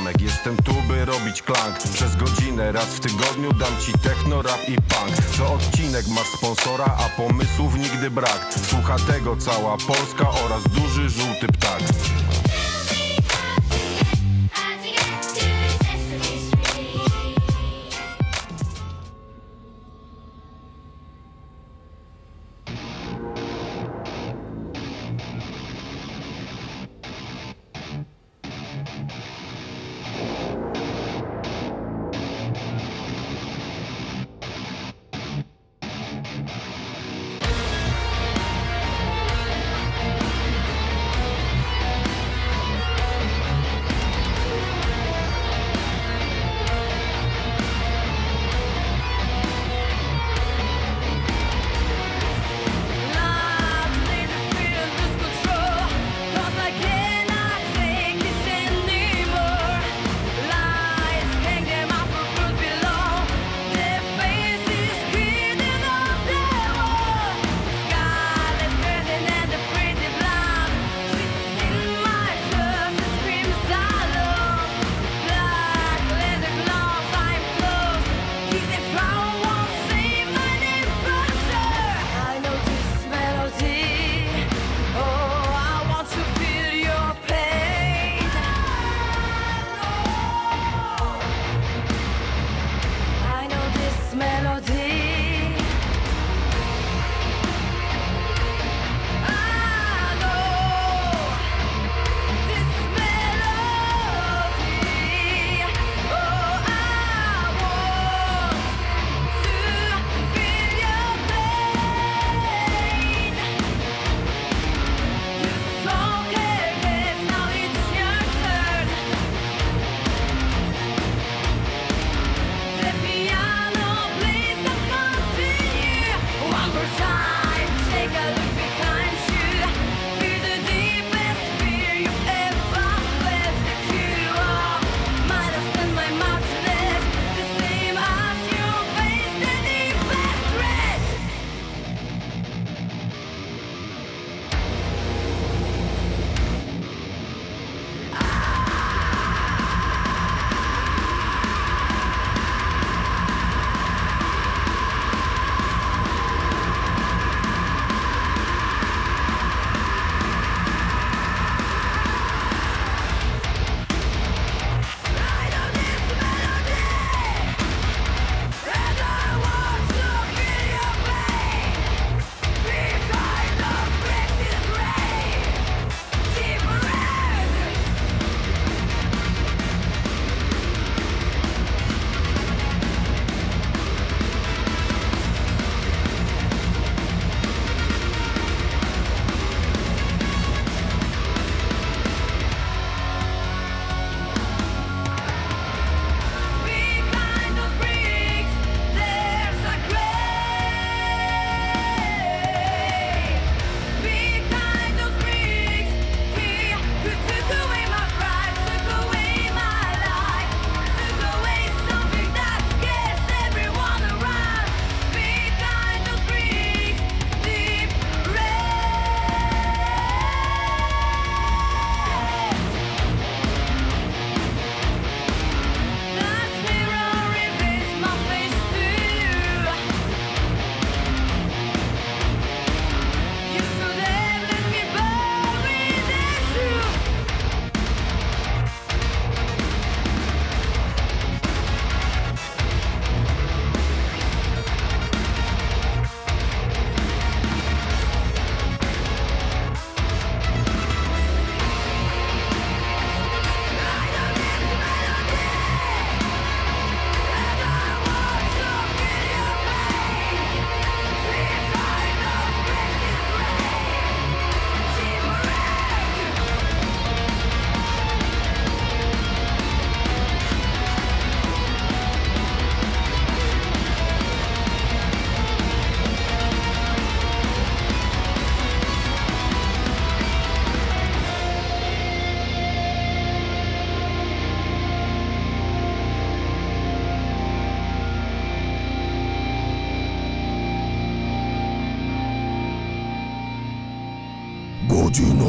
zamek Jestem tu, by robić klank Przez godzinę raz w tygodniu dam ci techno, rap i punk. Co odcinek masz sponsora, a pomysłów nigdy brak. Słucha tego cała Polska oraz duży żółty ptak.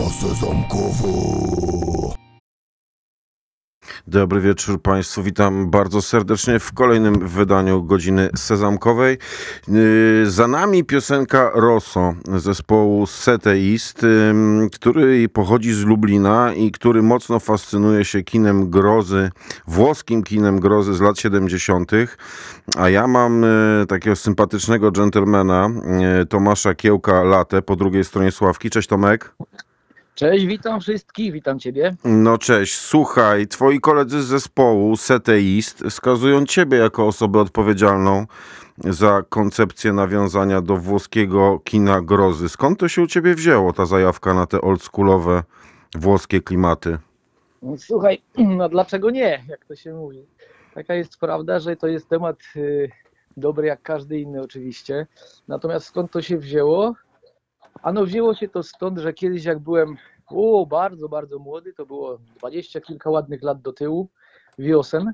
Masę. Dobry wieczór Państwu, witam bardzo serdecznie w kolejnym wydaniu godziny sezamkowej. Yy, za nami piosenka Rosso zespołu Seteist, który pochodzi z Lublina i który mocno fascynuje się kinem grozy, włoskim kinem grozy z lat 70. A ja mam yy, takiego sympatycznego dżentelmena, yy, Tomasza Kiełka Late po drugiej stronie Sławki. Cześć Tomek. Cześć, witam wszystkich, witam Ciebie. No cześć, słuchaj, twoi koledzy z zespołu Seteist wskazują ciebie jako osobę odpowiedzialną za koncepcję nawiązania do włoskiego kina grozy. Skąd to się u ciebie wzięło, ta zajawka na te oldschoolowe włoskie klimaty? Słuchaj, no dlaczego nie, jak to się mówi. Taka jest prawda, że to jest temat y, dobry jak każdy inny oczywiście. Natomiast skąd to się wzięło? Ano wzięło się to stąd, że kiedyś jak byłem o, bardzo, bardzo młody, to było dwadzieścia kilka ładnych lat do tyłu, wiosen,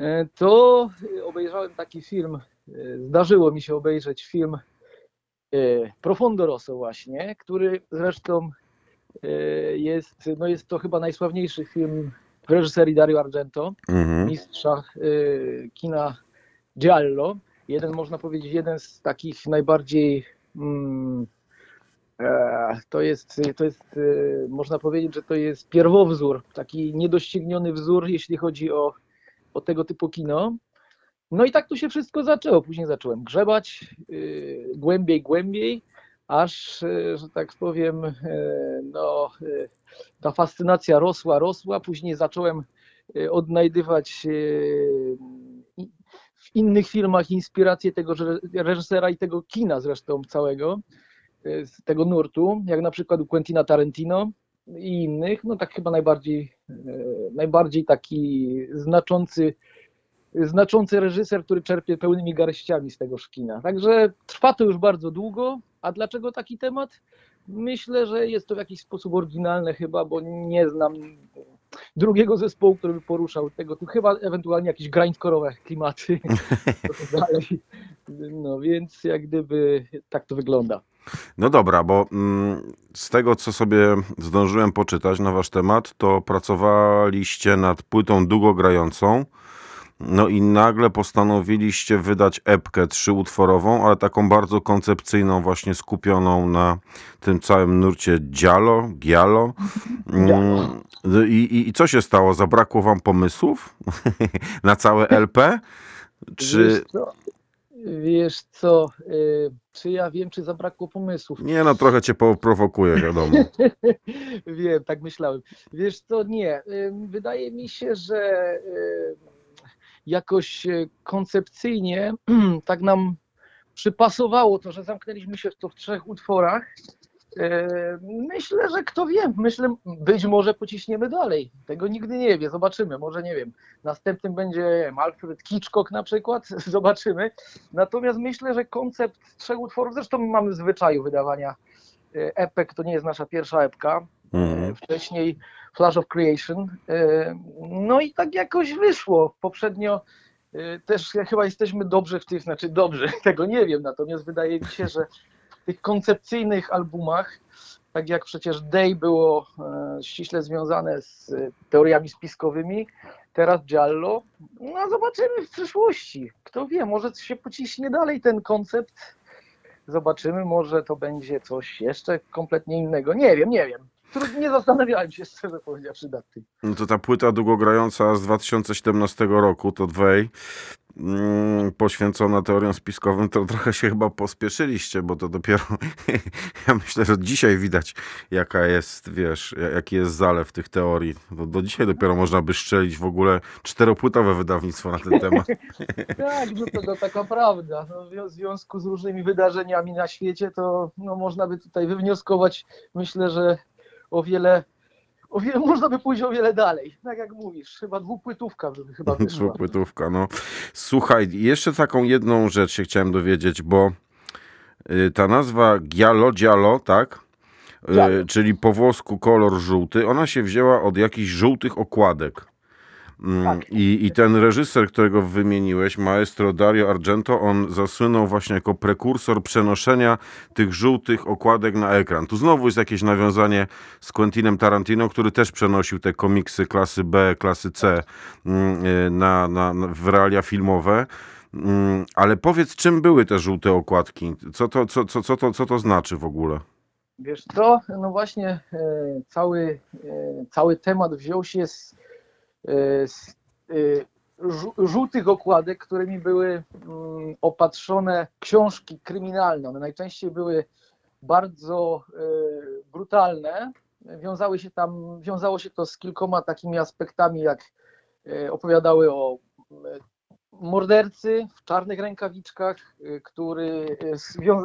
y, to obejrzałem taki film, y, zdarzyło mi się obejrzeć film y, Profondo Rosso właśnie, który zresztą jest, no jest to chyba najsławniejszy film w reżyserii Dario Argento, Mhm. mistrza kina Giallo. Jeden, można powiedzieć, jeden z takich najbardziej mm, e, to jest, to jest y, można powiedzieć, że to jest pierwowzór, taki niedościgniony wzór, jeśli chodzi o, o tego typu kino. No i tak to się wszystko zaczęło. Później zacząłem grzebać y, głębiej, głębiej, aż, że tak powiem, no, ta fascynacja rosła, rosła. Później zacząłem odnajdywać w innych filmach inspirację tego reżysera i tego kina zresztą całego, z tego nurtu, jak na przykład u Quentina Tarantino i innych. No tak chyba najbardziej, y, najbardziej taki znaczący znaczący reżyser, który czerpie pełnymi garściami z tegoż kina. Także trwa to już bardzo długo. A dlaczego taki temat? Myślę, że jest to w jakiś sposób oryginalne chyba, bo nie znam drugiego zespołu, który by poruszał tego. Tu chyba ewentualnie jakieś grindcore'owe klimaty. No więc jak gdyby tak to wygląda. No dobra, bo mm, z tego, co sobie zdążyłem poczytać na wasz temat, to pracowaliście nad płytą długogrającą. No i nagle postanowiliście wydać epkę trzyutworową, ale taką bardzo koncepcyjną, właśnie skupioną na tym całym nurcie giallo, giallo. Mm, I, i, I co się stało? Zabrakło wam pomysłów na całe LP? Czy... Wiesz co? Y, czy ja wiem, czy zabrakło pomysłów? Nie no, trochę cię poprowokuję, wiadomo. Wiem, tak myślałem. Wiesz co, nie. Ym, Wydaje mi się, że ym, jakoś e, koncepcyjnie tak nam przypasowało to, że zamknęliśmy się w to w trzech utworach. Ym, Myślę, że kto wie, myślę, być może pociśniemy dalej. Tego nigdy nie wie, zobaczymy, może nie wiem. Następnym będzie Alfred Hitchcock na przykład, zobaczymy. Natomiast myślę, że koncept trzech utworów, zresztą mamy w zwyczaju wydawania e, epek, to nie jest nasza pierwsza epka, Mhm. E, wcześniej Flash of Creation. E, No i tak jakoś wyszło. Poprzednio też chyba jesteśmy dobrzy w tych, znaczy dobrzy, tego nie wiem, natomiast wydaje mi się, że tych koncepcyjnych albumach, tak jak przecież Day było e, ściśle związane z e, teoriami spiskowymi, teraz Giallo, no zobaczymy w przyszłości. Kto wie, może się pociśnie dalej ten koncept. Zobaczymy, może to będzie coś jeszcze kompletnie innego. Nie wiem, nie wiem. Nie zastanawiałem się, szczerze powiedziawszy, nad tym. No to ta płyta długogrająca z 2017 roku, to Dwej, mm, poświęcona teoriom spiskowym, to trochę się chyba pospieszyliście, bo to dopiero, ja myślę, że dzisiaj widać, jaka jest, wiesz, ja- jaki jest zalew tych teorii. Do, do dzisiaj dopiero można by szczelić w ogóle czteropłytowe wydawnictwo na ten temat. Tak, no to, to taka prawda. No, w związku z różnymi wydarzeniami na świecie, to no, można by tutaj wywnioskować, myślę, że o wiele, o wiele, można by pójść o wiele dalej. Tak jak mówisz, chyba dwupłytówka by chyba wyszła. Płytówka, no. Słuchaj, jeszcze taką jedną rzecz się chciałem dowiedzieć, bo y, ta nazwa Giallo, Giallo, tak? Y, Giallo. czyli po włosku kolor żółty, ona się wzięła od jakichś żółtych okładek. Mm, Tak. I, I ten reżyser, którego wymieniłeś, maestro Dario Argento, on zasłynął właśnie jako prekursor przenoszenia tych żółtych okładek na ekran. Tu znowu jest jakieś nawiązanie z Quentinem Tarantino, który też przenosił te komiksy klasy B, klasy C mm, y, na, na, na, w realia filmowe. Mm, Ale powiedz, czym były te żółte okładki? Co to, co, co, co, to, co to znaczy w ogóle? Wiesz co, no właśnie e, cały, e, cały temat wziął się z, żółtych okładek, którymi były mm, opatrzone książki kryminalne. One najczęściej były bardzo e, brutalne. Wiązały się tam, wiązało się to z kilkoma takimi aspektami, jak e, opowiadały o mordercy w czarnych rękawiczkach, y, który y,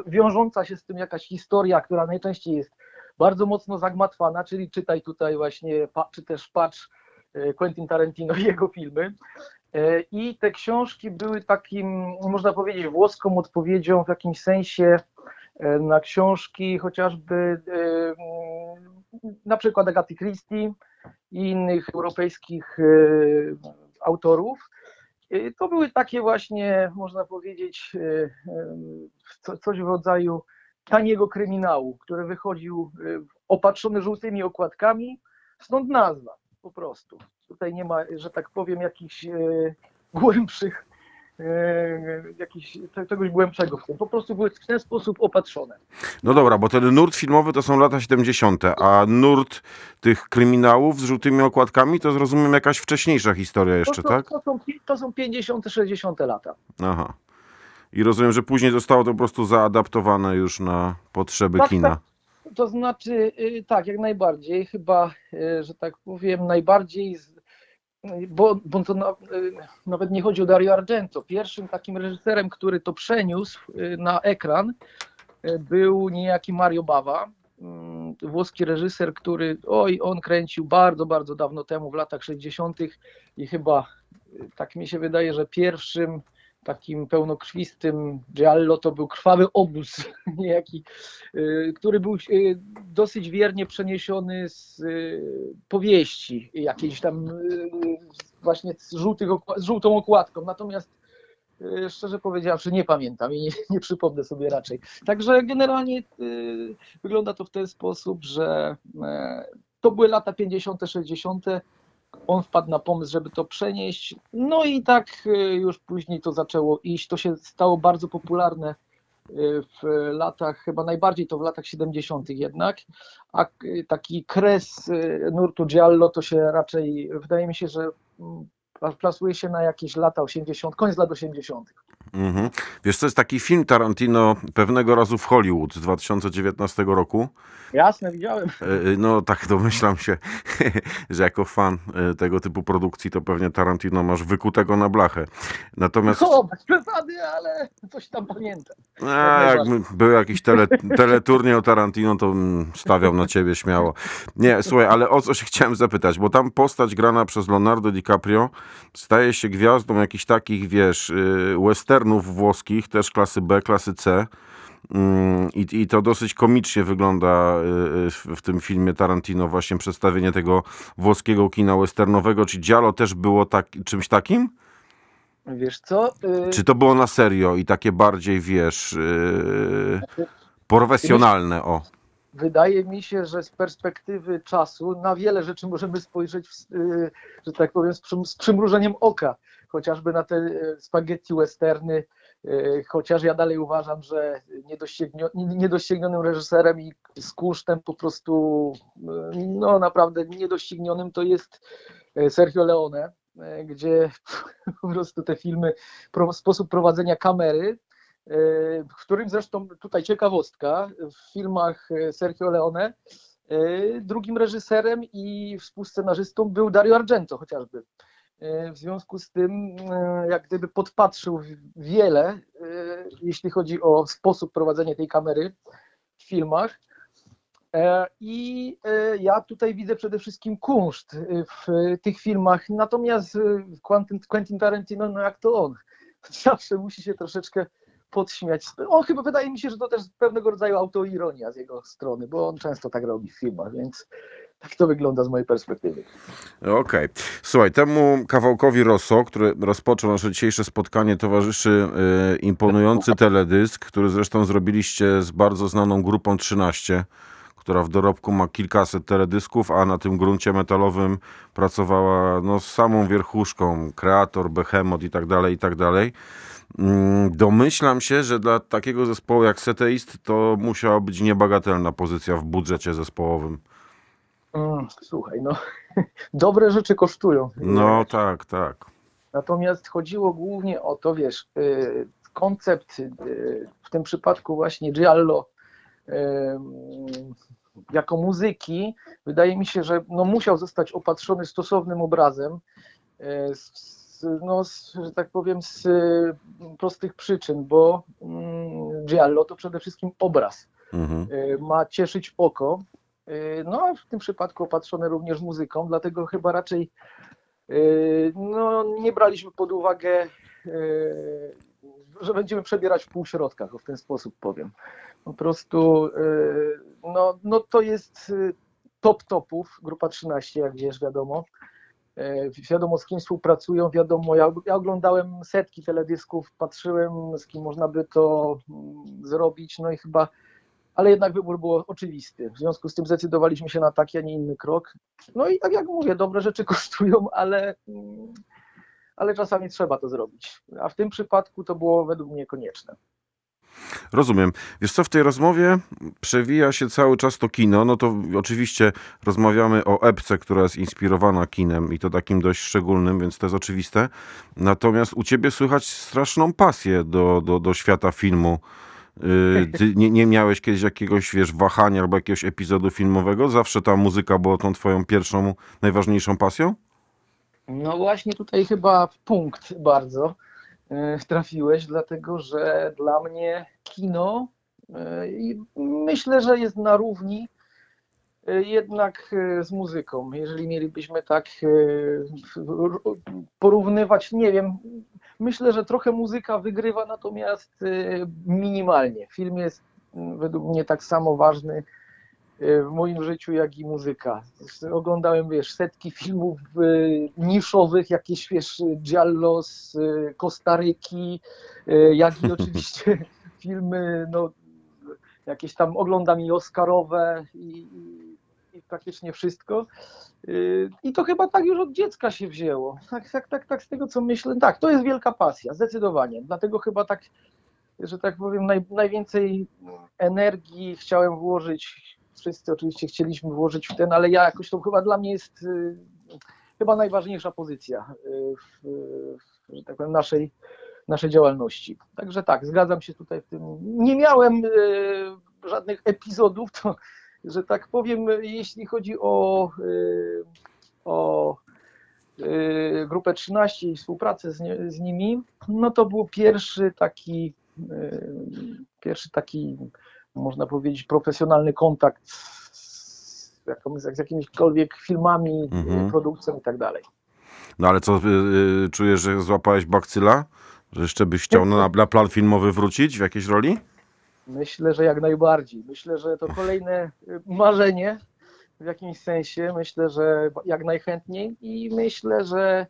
wiążąca się z tym jakaś historia, która najczęściej jest bardzo mocno zagmatwana, czyli czytaj tutaj właśnie, czy też patrz y, Quentin Tarantino i jego filmy. Y, I te książki były takim, można powiedzieć, włoską odpowiedzią w jakimś sensie y, na książki chociażby na przykład Agaty Christie i innych europejskich autorów. To były takie właśnie, można powiedzieć, co- coś w rodzaju taniego kryminału, który wychodził opatrzony żółtymi okładkami, stąd nazwa po prostu. Tutaj nie ma, że tak powiem, jakichś y, głębszych, y, jakichś, czegoś głębszego w tym. Po prostu były w ten sposób opatrzone. No dobra, bo ten nurt filmowy to są lata 70., a nurt tych kryminałów z żółtymi okładkami to zrozumiem jakaś wcześniejsza historia jeszcze, to, tak? To, są, to są 50., 60. lata. Aha. I rozumiem, że później zostało to po prostu zaadaptowane już na potrzeby Tak, kina. tak. To znaczy, y, tak, jak najbardziej. Chyba, y, że tak powiem, najbardziej, bo, bo to na, y, nawet nie chodzi o Dario Argento. Pierwszym takim reżyserem, który to przeniósł na ekran, był niejaki Mario Bava, mm, włoski reżyser, który, oj, on kręcił bardzo, bardzo dawno temu, w latach 60. i chyba, tak mi się wydaje, że pierwszym takim pełnokrwistym giallo to był Krwawy Obóz, niejaki y, który był y, dosyć wiernie przeniesiony z y, powieści jakiejś tam właśnie z, żółtych, z żółtą okładką. Natomiast szczerze powiedziawszy nie pamiętam i nie, nie przypomnę sobie raczej. Także generalnie wygląda to w ten sposób, że e, to były lata 50., 60. On wpadł na pomysł, żeby to przenieść. No i tak y, już później to zaczęło iść. To się stało bardzo popularne y, w latach, chyba najbardziej to w latach 70. jednak, a k- taki kres y, nurtu Giallo to się raczej, wydaje mi się, że mm, plasuje się na jakieś lata 80., koniec lat 80. Mhm. Wiesz, to jest taki film Tarantino pewnego razu w Hollywood z 2019 roku. Jasne, widziałem. E, e, No tak domyślam się, że jako fan e, tego typu produkcji to pewnie Tarantino masz wykutego na blachę. Natomiast O, bez przesady, ale coś tam pamiętam. A, jak był jakiś tele, teleturniej o Tarantino, to bym stawiał na ciebie śmiało. Nie, słuchaj, ale o co się chciałem zapytać, bo tam postać grana przez Leonardo DiCaprio staje się gwiazdą jakichś takich, wiesz, y, westernów włoskich, też klasy B, klasy C. Mm, I, I to dosyć komicznie wygląda y, y, w, tym filmie Tarantino, właśnie przedstawienie tego włoskiego kina westernowego. Czy Giallo też było tak, czymś takim? Wiesz co? y, Czy to było na serio i takie bardziej, wiesz, profesjonalne, o. Wydaje mi się, że z perspektywy czasu na wiele rzeczy możemy spojrzeć, w, że tak powiem, z przymrużeniem oka, chociażby na te y, spaghetti westerny, y, chociaż ja dalej uważam, że niedoścignionym reżyserem i z po prostu, y, no naprawdę niedoścignionym to jest Sergio Leone, gdzie po prostu te filmy, sposób prowadzenia kamery, w którym zresztą tutaj ciekawostka, w filmach e, Sergio Leone e, drugim reżyserem i współscenarzystą był Dario Argento chociażby. W związku z tym, e, jak gdyby podpatrzył wiele, e, jeśli chodzi o sposób prowadzenia tej kamery w filmach. E, I ja tutaj widzę przede wszystkim kunszt w tych filmach. Natomiast Quentin, Quentin Tarantino, no jak to on, zawsze musi się troszeczkę podśmiać. On chyba wydaje mi się, że to też pewnego rodzaju autoironia z jego strony, bo on często tak robi w filmach, więc tak to wygląda z mojej perspektywy. Okej. Słuchaj, temu kawałkowi Rosso, który rozpoczął nasze dzisiejsze spotkanie, towarzyszy y, imponujący teledysk, który zresztą zrobiliście z bardzo znaną grupą 13, która w dorobku ma kilkaset teledysków, a na tym gruncie metalowym pracowała no, z samą wierchuszką, kreator, behemoth i tak dalej, i tak dalej. Mm, Domyślam się, że dla takiego zespołu jak Seteist to musiała być niebagatelna pozycja w budżecie zespołowym. Mm, słuchaj, no dobre rzeczy kosztują. No tak, tak. Natomiast chodziło głównie o to, wiesz, y, koncept y, w tym przypadku właśnie Giallo y, jako muzyki, wydaje mi się, że no musiał zostać opatrzony stosownym obrazem, z, no, z, że tak powiem, z y, prostych przyczyn, bo mm, Giallo to przede wszystkim obraz Mhm. ma cieszyć oko. Y, No a w tym przypadku opatrzone również muzyką, dlatego chyba raczej y, no, nie braliśmy pod uwagę, y, że będziemy przebierać w półśrodkach, w ten sposób powiem. Po prostu no, no to jest top topów, grupa 13, jak wiesz, wiadomo. Wiadomo, z kim współpracują, wiadomo, ja, ja oglądałem setki teledysków, patrzyłem, z kim można by to mm, zrobić, no i chyba ale jednak wybór był oczywisty. W związku z tym zdecydowaliśmy się na taki, a nie inny krok. No i tak jak mówię, dobre rzeczy kosztują, ale, mm, ale czasami trzeba to zrobić. A w tym przypadku to było według mnie konieczne. Rozumiem. Wiesz co, w tej rozmowie przewija się cały czas to kino. No to oczywiście rozmawiamy o epce, która jest inspirowana kinem i to takim dość szczególnym, więc to jest oczywiste. Natomiast u ciebie słychać straszną pasję do, do, do świata filmu. Yy, Ty nie, nie miałeś kiedyś jakiegoś, wiesz, wahania albo jakiegoś epizodu filmowego? Zawsze ta muzyka była tą twoją pierwszą, najważniejszą pasją? No właśnie tutaj chyba w punkt bardzo y, trafiłeś, dlatego że dla mnie kino y, myślę, że jest na równi y, jednak y, z muzyką. Jeżeli mielibyśmy tak r- porównywać, nie wiem, myślę, że trochę muzyka wygrywa, natomiast minimalnie. Film jest według mnie tak samo ważny w moim życiu, jak i muzyka. Oglądałem, wiesz, setki filmów niszowych, jakieś, wiesz, Giallo z Kostaryki, jak i oczywiście filmy, no, jakieś tam oglądam i Oscarowe i praktycznie wszystko. Y, I to chyba tak już od dziecka się wzięło. Tak, tak, tak, tak, z tego co myślę. Tak, to jest wielka pasja, zdecydowanie. Dlatego chyba tak, że tak powiem, naj, najwięcej energii chciałem włożyć. Wszyscy oczywiście chcieliśmy włożyć w ten, ale ja jakoś to chyba dla mnie jest y, chyba najważniejsza pozycja y, w, w, że tak powiem, naszej, naszej działalności. Także tak, zgadzam się tutaj w tym. Nie miałem żadnych epizodów, to że tak powiem, jeśli chodzi o, y, o y, grupę 13 i współpracę z, nie, z nimi, no to był pierwszy taki, y, pierwszy taki, można powiedzieć, profesjonalny kontakt z, jakąś, z jakimikolwiek filmami, Mhm. produkcją i tak dalej. No ale co, czujesz, że złapałeś bakcyla? Że jeszcze byś chciał na, na plan filmowy wrócić w jakiejś roli? Myślę, że jak najbardziej. Myślę, że to kolejne y, marzenie w jakimś sensie. Myślę, że jak najchętniej i myślę, że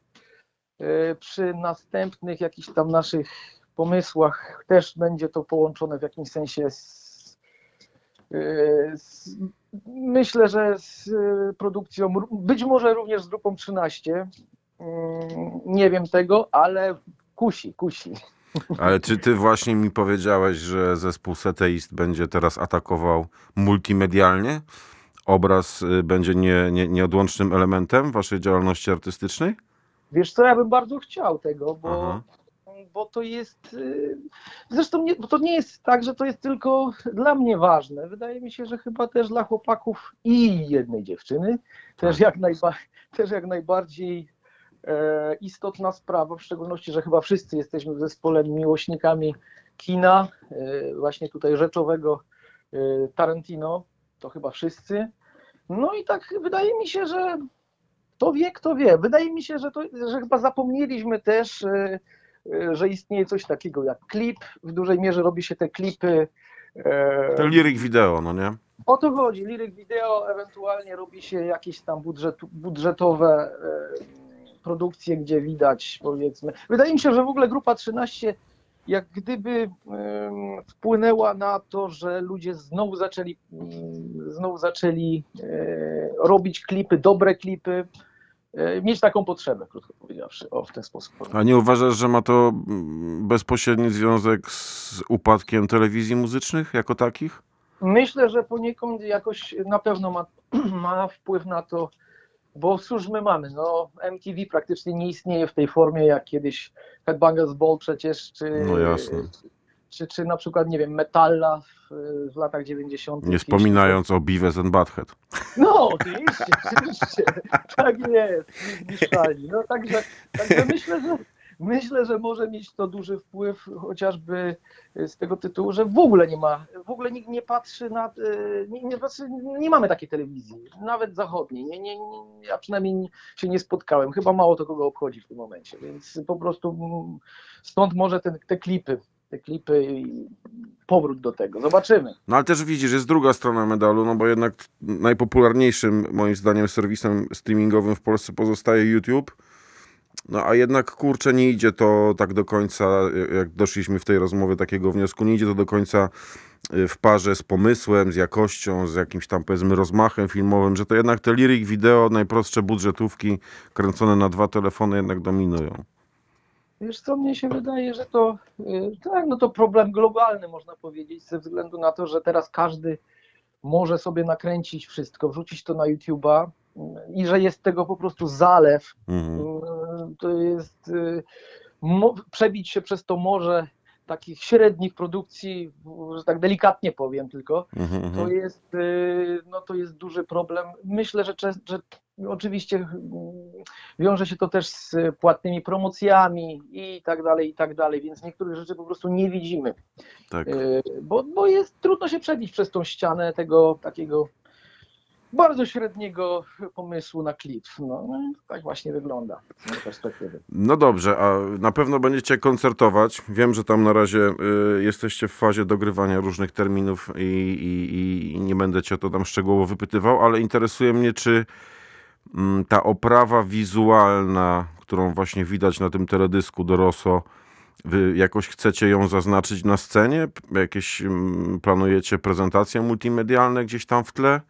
y, przy następnych jakichś tam naszych pomysłach też będzie to połączone w jakimś sensie z, y, z myślę, że z produkcją, być może również z grupą 13. Mm, Nie wiem tego, ale kusi, kusi. Ale czy ty właśnie mi powiedziałeś, że zespół Seteist będzie teraz atakował multimedialnie? Obraz y, będzie nie, nie, nieodłącznym elementem waszej działalności artystycznej? Wiesz co, ja bym bardzo chciał tego, bo, Aha. bo to jest. y, Zresztą nie, bo to nie jest tak, że to jest tylko dla mnie ważne. Wydaje mi się, że chyba też dla chłopaków i jednej dziewczyny też, jak, najba, też jak najbardziej istotna sprawa, w szczególności, że chyba wszyscy jesteśmy w zespole miłośnikami kina, e, właśnie tutaj rzeczowego e, Tarantino, to chyba wszyscy. No i tak wydaje mi się, że kto wie, kto wie. Wydaje mi się, że, to, że chyba zapomnieliśmy też, e, e, że istnieje coś takiego jak klip. W dużej mierze robi się te klipy E, To liryk wideo, no nie? O to chodzi. Liryk wideo, ewentualnie robi się jakieś tam budżet, budżetowe e, produkcje, gdzie widać powiedzmy. Wydaje mi się, że w ogóle grupa 13 jak gdyby wpłynęła na to, że ludzie znowu zaczęli mm, znowu zaczęli e, robić klipy, dobre klipy, e, mieć taką potrzebę, krótko powiedziawszy, o w ten sposób. A nie uważasz, że ma to mm, bezpośredni związek z upadkiem telewizji muzycznych jako takich? Myślę, że poniekąd jakoś na pewno ma, ma wpływ na to, bo cóż my mamy, no MTV praktycznie nie istnieje w tej formie jak kiedyś Headbangers Ball przecież, czy, No jasne. czy, czy na przykład, nie wiem, Metalla w, w latach 90. Nie wspominając o Beavis and Butthead. No, oczywiście, oczywiście, tak jest. No także, także myślę, że myślę, że może mieć to duży wpływ chociażby z tego tytułu, że w ogóle nie ma, w ogóle nikt nie patrzy na, e, nie, nie, nie mamy takiej telewizji, nawet zachodniej, nie, nie, nie, ja przynajmniej nie- się nie spotkałem, chyba mało to kogo obchodzi w tym momencie, więc po prostu mm, stąd może ten, te klipy, te klipy i powrót do tego, zobaczymy. No ale też widzisz, jest druga strona medalu, no bo jednak najpopularniejszym moim zdaniem serwisem streamingowym w Polsce pozostaje YouTube. No a jednak kurczę nie idzie to tak do końca, jak doszliśmy w tej rozmowie takiego wniosku, nie idzie to do końca y, w parze z pomysłem, z jakością, z jakimś tam powiedzmy rozmachem filmowym, że to jednak te liryk wideo, najprostsze budżetówki kręcone na dwa telefony jednak dominują. Wiesz co, mnie się wydaje, że to y, tak, no to problem globalny można powiedzieć, ze względu na to, że teraz każdy może sobie nakręcić wszystko, wrzucić to na YouTube'a y, i że jest tego po prostu zalew. Mhm. Y, To jest y, przebić się przez to morze takich średnich produkcji, że tak delikatnie powiem tylko, Mhm, to mhm. jest, y, no to jest duży problem. Myślę, że, że oczywiście mm, wiąże się to też z płatnymi promocjami i tak dalej, i tak dalej, więc niektórych rzeczy po prostu nie widzimy, Tak. y, bo, bo jest trudno się przebić przez tą ścianę tego takiego bardzo średniego pomysłu na klip. No, no tak właśnie wygląda z mojej perspektywy. No dobrze, a na pewno będziecie koncertować. Wiem, że tam na razie y, jesteście w fazie dogrywania różnych terminów i, i, i nie będę cię o to tam szczegółowo wypytywał, ale interesuje mnie, czy mm, ta oprawa wizualna, którą właśnie widać na tym teledysku do Rosso, wy jakoś chcecie ją zaznaczyć na scenie? Jakieś mm, planujecie prezentacje multimedialne gdzieś tam w tle?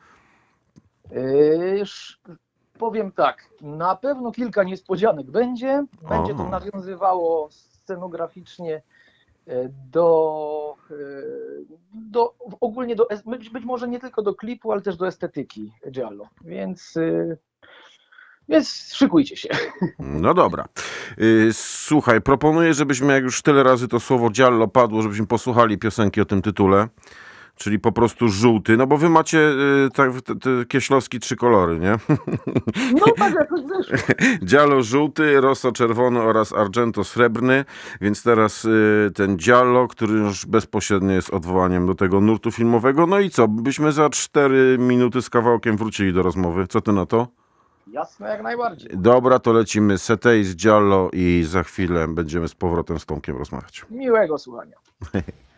Yy, Powiem tak, na pewno kilka niespodzianek będzie. Będzie to nawiązywało scenograficznie e, do, e, do ogólnie do, być, być może nie tylko do klipu, ale też do estetyki Giallo. Więc, e, więc szykujcie się. No dobra. Słuchaj, proponuję, żebyśmy, jak już tyle razy to słowo Giallo padło, żebyśmy posłuchali piosenki o tym tytule, czyli po prostu żółty, no bo wy macie y, tak, te, te kieślowski trzy kolory, nie? No tak jakoś wyszło. Giallo żółty, Rosso czerwony oraz Argento srebrny, więc teraz y, ten Giallo, który już bezpośrednio jest odwołaniem do tego nurtu filmowego. No i co, byśmy za cztery minuty z kawałkiem wrócili do rozmowy. Co ty na to? Jasne, jak najbardziej. Dobra, to lecimy Setej z Giallo i za chwilę będziemy z powrotem z Tomkiem rozmawiać. Miłego słuchania.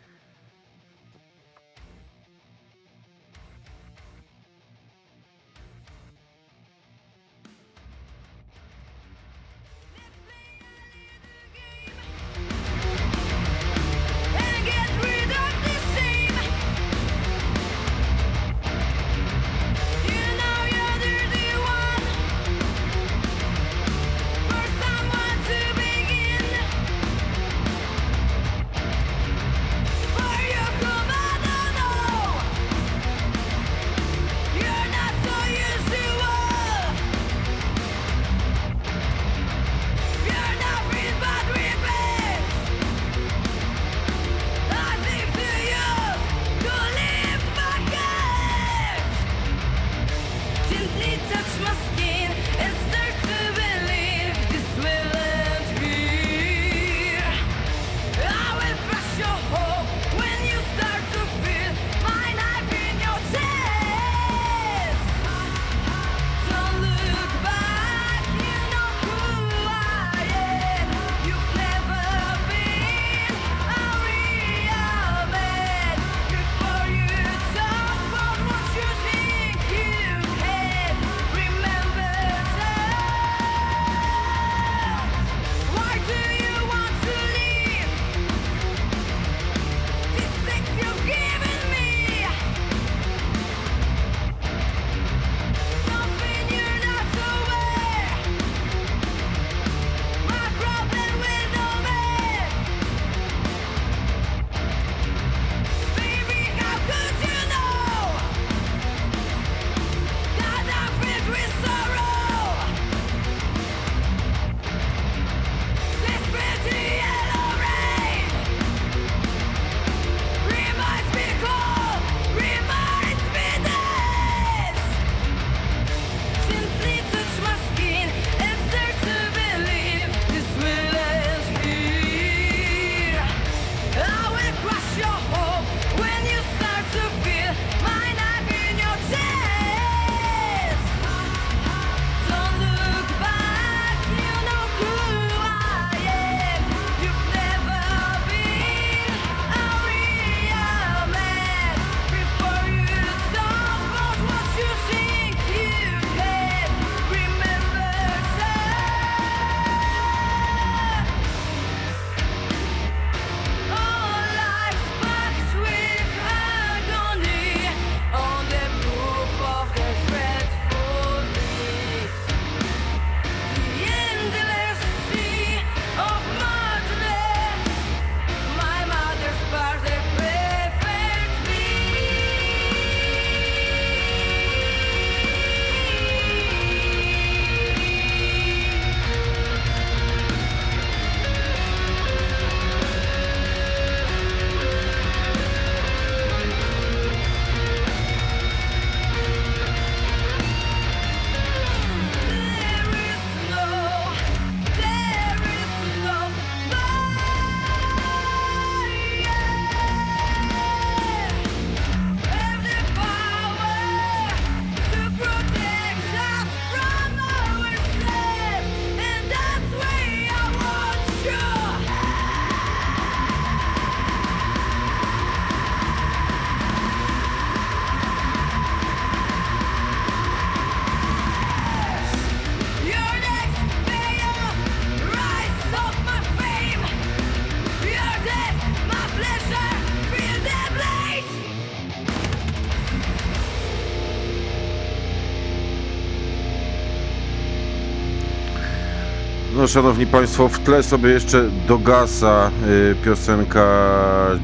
szanowni państwo, w tle sobie jeszcze dogasa y, piosenka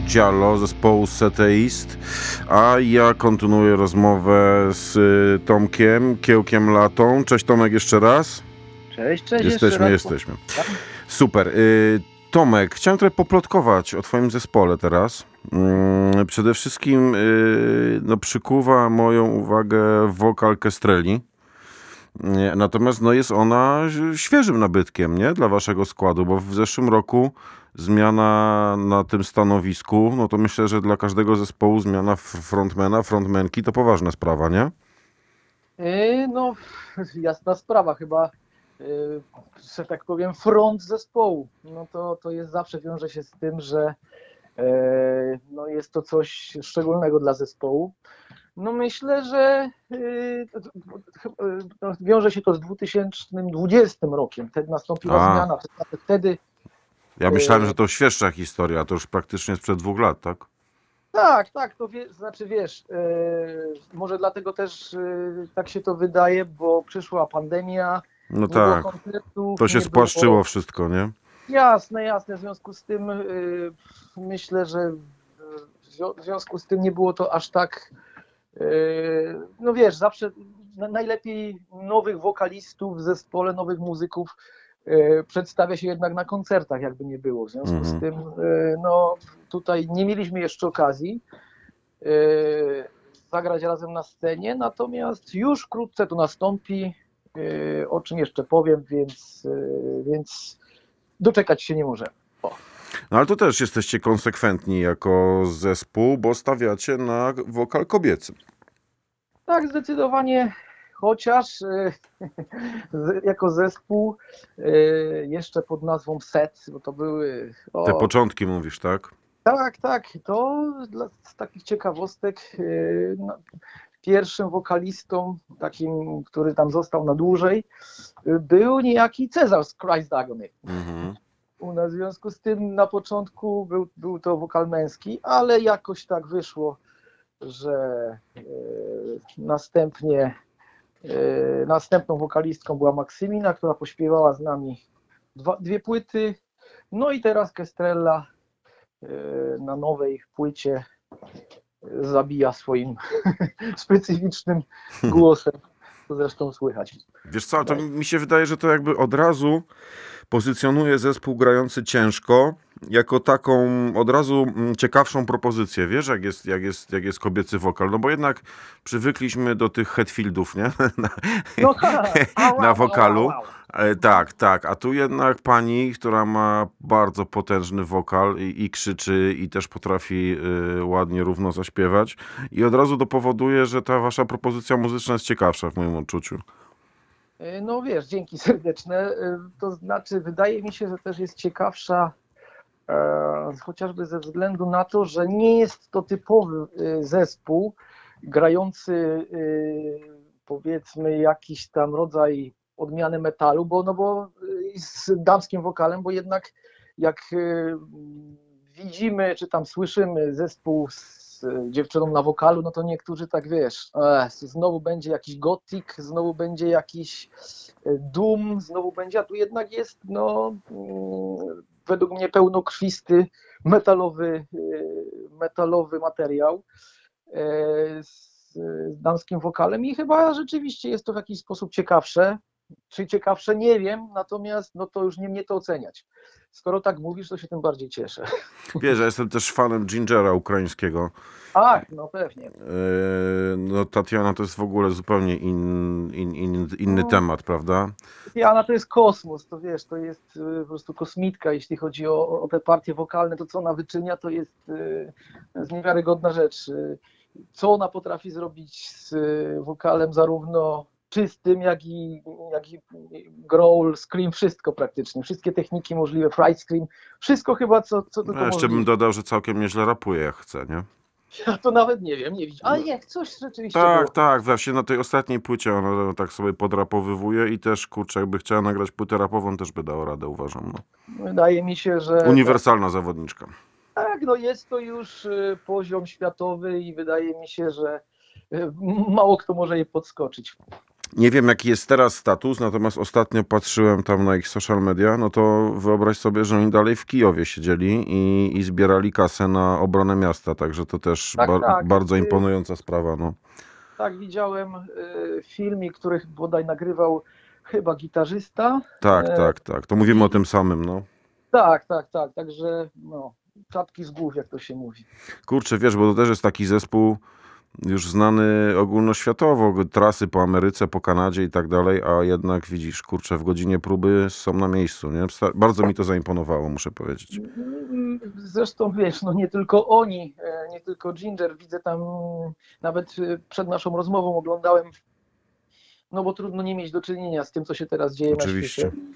Giallo zespołu Seteist, a ja kontynuuję rozmowę z y, Tomkiem, Kiełkiem Latą. Cześć Tomek jeszcze raz. Cześć, cześć. Jesteśmy, jesteśmy. Super. Y, Tomek, chciałem trochę poplotkować o twoim zespole teraz. Mm, Przede wszystkim y, no, przykuwa moją uwagę wokal Kestreli. Natomiast no, jest ona świeżym nabytkiem nie? dla waszego składu, bo w zeszłym roku zmiana na tym stanowisku, no to myślę, że dla każdego zespołu zmiana frontmana, frontmenki to poważna sprawa, nie? Yy, No, jasna sprawa, chyba, yy, że tak powiem, front zespołu. No to, to jest zawsze wiąże się z tym, że yy, no jest to coś szczególnego dla zespołu. No myślę, że no wiąże się to z 2020 rokiem. Wtedy nastąpiła A. zmiana. Wtedy- Ja myślałem, Yy. że to świeższa historia, to już praktycznie sprzed dwóch lat, tak? Tak, tak, to wie, znaczy wiesz, e, może dlatego też tak się to wydaje, bo przyszła pandemia, No tak. To się spłaszczyło Było... wszystko, nie? Jasne, jasne, w związku z tym myślę, że w zwią- w związku z tym nie było to aż tak, no wiesz, zawsze na- najlepiej nowych wokalistów w zespole, nowych muzyków e, przedstawia się jednak na koncertach, jakby nie było. W związku Mhm. z tym, e, no tutaj nie mieliśmy jeszcze okazji zagrać razem na scenie, natomiast już wkrótce to nastąpi, o czym jeszcze powiem, więc, więc doczekać się nie możemy. No ale to też jesteście konsekwentni jako zespół, bo stawiacie na wokal kobiecy. Tak, zdecydowanie, chociaż e, jako zespół e, jeszcze pod nazwą SET, bo to były... O, Te początki mówisz, tak? Tak, tak. To dla, z takich ciekawostek yy, no, pierwszym wokalistą, takim, który tam został na dłużej, był niejaki Cezar z Christ Agony. Mhm. U nas w związku z tym na początku był, był to wokal męski, ale jakoś tak wyszło, że yy, następnie yy, następną wokalistką była Maksymina, która pośpiewała z nami dwa, dwie płyty. No i teraz Kestrella yy, na nowej płycie yy, zabija swoim specyficznym głosem, zresztą słychać. Wiesz co, to mi się wydaje, że to jakby od razu pozycjonuje zespół grający ciężko jako taką od razu mm, ciekawszą propozycję, wiesz, jak jest, jak jest, jak jest kobiecy wokal, no bo jednak przywykliśmy do tych headfieldów, nie? Na, No, Na wokalu. E, tak, tak, a tu jednak pani, która ma bardzo potężny wokal i, i krzyczy i też potrafi y, ładnie, równo zaśpiewać i od razu dopowoduje, że ta wasza propozycja muzyczna jest ciekawsza w moim odczuciu. Yy, No wiesz, dzięki serdeczne. Yy, To znaczy, wydaje mi się, że też jest ciekawsza chociażby ze względu na to, że nie jest to typowy e, zespół grający e, powiedzmy jakiś tam rodzaj odmiany metalu, bo, no bo e, z damskim wokalem, bo jednak jak widzimy czy tam słyszymy zespół z dziewczyną na wokalu, no to niektórzy tak wiesz, znowu będzie jakiś gotik, znowu będzie jakiś doom, znowu będzie, a tu jednak jest no mm, według mnie pełnokrwisty metalowy, e, metalowy materiał e, z z damskim wokalem i chyba rzeczywiście jest to w jakiś sposób ciekawsze. Czy ciekawsze, nie wiem, natomiast no to już nie mnie to oceniać. Skoro tak mówisz, to się tym bardziej cieszę. Wiesz, ja jestem też fanem Gingera ukraińskiego. Ach, no pewnie. E, no Tatiana to jest w ogóle zupełnie in, in, in, inny No. temat, prawda? Jana to jest kosmos, to wiesz, to jest y, po prostu kosmitka, jeśli chodzi o, o te partie wokalne, to co ona wyczynia, to jest, y, to jest niewiarygodna rzecz. Co ona potrafi zrobić z wokalem zarówno czystym, jak i, jak i growl, scream, wszystko praktycznie, wszystkie techniki możliwe, fright scream, wszystko chyba, co, co tylko No, jeszcze bym możliwe. dodał, że całkiem nieźle rapuje, jak chce, nie? Ja to nawet nie wiem, nie widzę, ale nie, coś rzeczywiście Tak, było. tak, właśnie na tej ostatniej płycie ona tak sobie podrapowywuje i też, kurczę, jakby chciała nagrać płytę rapową, też by dało radę, uważam. No. Wydaje mi się, że... Uniwersalna zawodniczka. Tak, no jest to już y, poziom światowy i wydaje mi się, że y, mało kto może jej podskoczyć. Nie wiem, jaki jest teraz status, natomiast ostatnio patrzyłem tam na ich social media, no to wyobraź sobie, że oni dalej w Kijowie siedzieli i, i zbierali kasę na obronę miasta, także to też Tak, bar- tak. bardzo Y- imponująca sprawa, no. Tak, widziałem y, filmik, który bodaj nagrywał chyba gitarzysta. Tak, E, tak, tak, to mówimy o tym samym, no. Tak, tak, tak, także no, czapki z głów, jak to się mówi. Kurczę, wiesz, bo to też jest taki zespół już znany ogólnoświatowo, trasy po Ameryce, po Kanadzie i tak dalej, a jednak widzisz, kurczę, w godzinie próby są na miejscu, nie? Bardzo mi to zaimponowało, muszę powiedzieć. Zresztą wiesz, no nie tylko oni, e, nie tylko Ginger, widzę tam nawet e, przed naszą rozmową oglądałem, no bo trudno nie mieć do czynienia z tym, co się teraz dzieje Oczywiście. na świecie.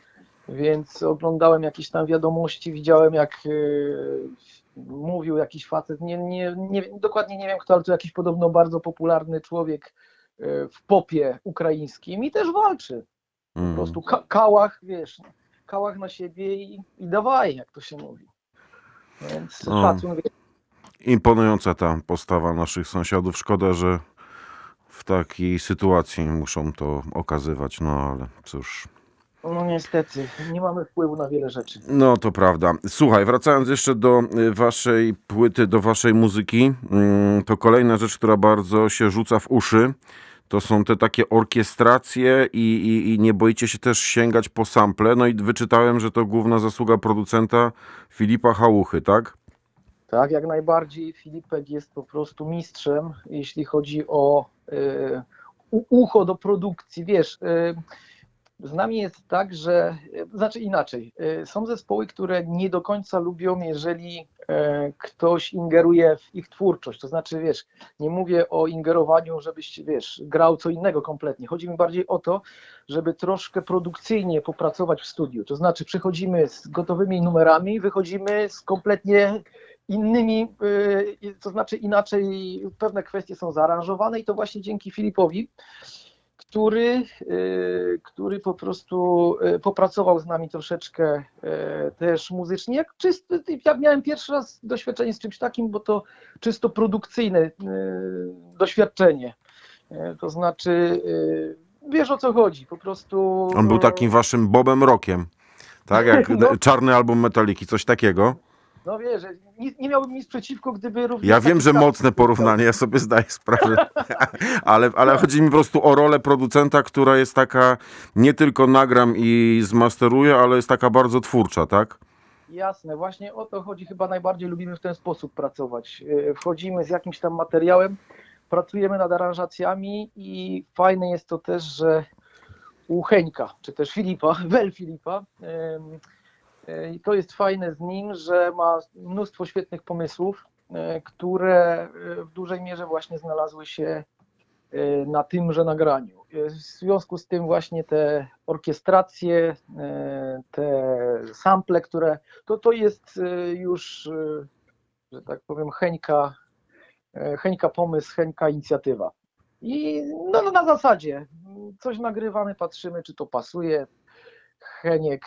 Więc oglądałem jakieś tam wiadomości, widziałem jak e, mówił jakiś facet, nie, nie, nie, dokładnie nie wiem kto, ale to jakiś podobno bardzo popularny człowiek e, w popie ukraińskim i też walczy. Po Mm. prostu ka- kałach, wiesz, kałach na siebie i, i dawaj, jak to się mówi. Więc No. szacun, Imponująca ta postawa naszych sąsiadów. Szkoda, że w takiej sytuacji muszą to okazywać, no ale cóż. No niestety, nie mamy wpływu na wiele rzeczy. No to prawda. Słuchaj, wracając jeszcze do y, waszej płyty, do waszej muzyki, mm, to kolejna rzecz, która bardzo się rzuca w uszy, to są te takie orkiestracje i, i, i nie boicie się też sięgać po sample. No i wyczytałem, że to główna zasługa producenta Filipa Hałuchy, tak? Tak, jak najbardziej Filipek jest po prostu mistrzem, jeśli chodzi o u- ucho do produkcji. Wiesz, e, z nami jest tak, że, e, znaczy inaczej, e, są zespoły, które nie do końca lubią, jeżeli e, ktoś ingeruje w ich twórczość. To znaczy, wiesz, nie mówię o ingerowaniu, żebyś, wiesz, grał co innego kompletnie. Chodzi mi bardziej o to, żeby troszkę produkcyjnie popracować w studiu. To znaczy, przychodzimy z gotowymi numerami, wychodzimy z kompletnie innymi, to znaczy inaczej pewne kwestie są zaaranżowane i to właśnie dzięki Filipowi, który, y, który po prostu y, popracował z nami troszeczkę y, też muzycznie. Jak czysty, ja miałem pierwszy raz doświadczenie z czymś takim, bo to czysto produkcyjne doświadczenie. To znaczy, wiesz o co chodzi, po prostu. On był takim waszym Bobem Rockiem, tak? Jak No. czarny album Metaliki, coś takiego. No wiesz, nie, nie miałbym nic przeciwko, gdyby również. Ja wiem, że mocne porównanie, ja sobie zdaję sprawę, ale, ale chodzi mi po prostu o rolę producenta, która jest taka, nie tylko nagram i zmasteruję, ale jest taka bardzo twórcza, tak? Jasne, właśnie o to chodzi. Chyba najbardziej lubimy w ten sposób pracować. Yy, Wchodzimy z jakimś tam materiałem, pracujemy nad aranżacjami i fajne jest to też, że u Heńka, czy też Filipa, Wel Filipa, em, yy, to jest fajne z nim, że ma mnóstwo świetnych pomysłów, yy, które yy, w dużej mierze właśnie znalazły się yy, na tymże nagraniu. W związku z tym właśnie te orkiestracje, te sample, które to, to jest już, że tak powiem, Heńka, Heńka pomysł, Heńka inicjatywa. I no, no na zasadzie coś nagrywamy, patrzymy, czy to pasuje. Heniek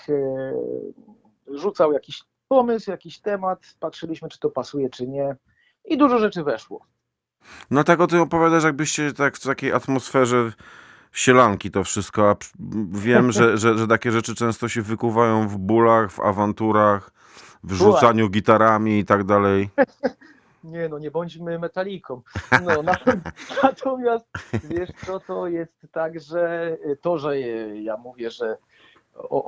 rzucał jakiś pomysł, jakiś temat, patrzyliśmy, czy to pasuje, czy nie. I dużo rzeczy weszło. No tak o tym opowiadasz, jakbyście tak w takiej atmosferze sielanki to wszystko, a wiem, że, że, że takie rzeczy często się wykuwają w bólach, w awanturach, w rzucaniu gitarami i tak dalej. Nie no, nie bądźmy metaliką. No, na, natomiast wiesz co, to jest tak, że to, że ja mówię, że, o,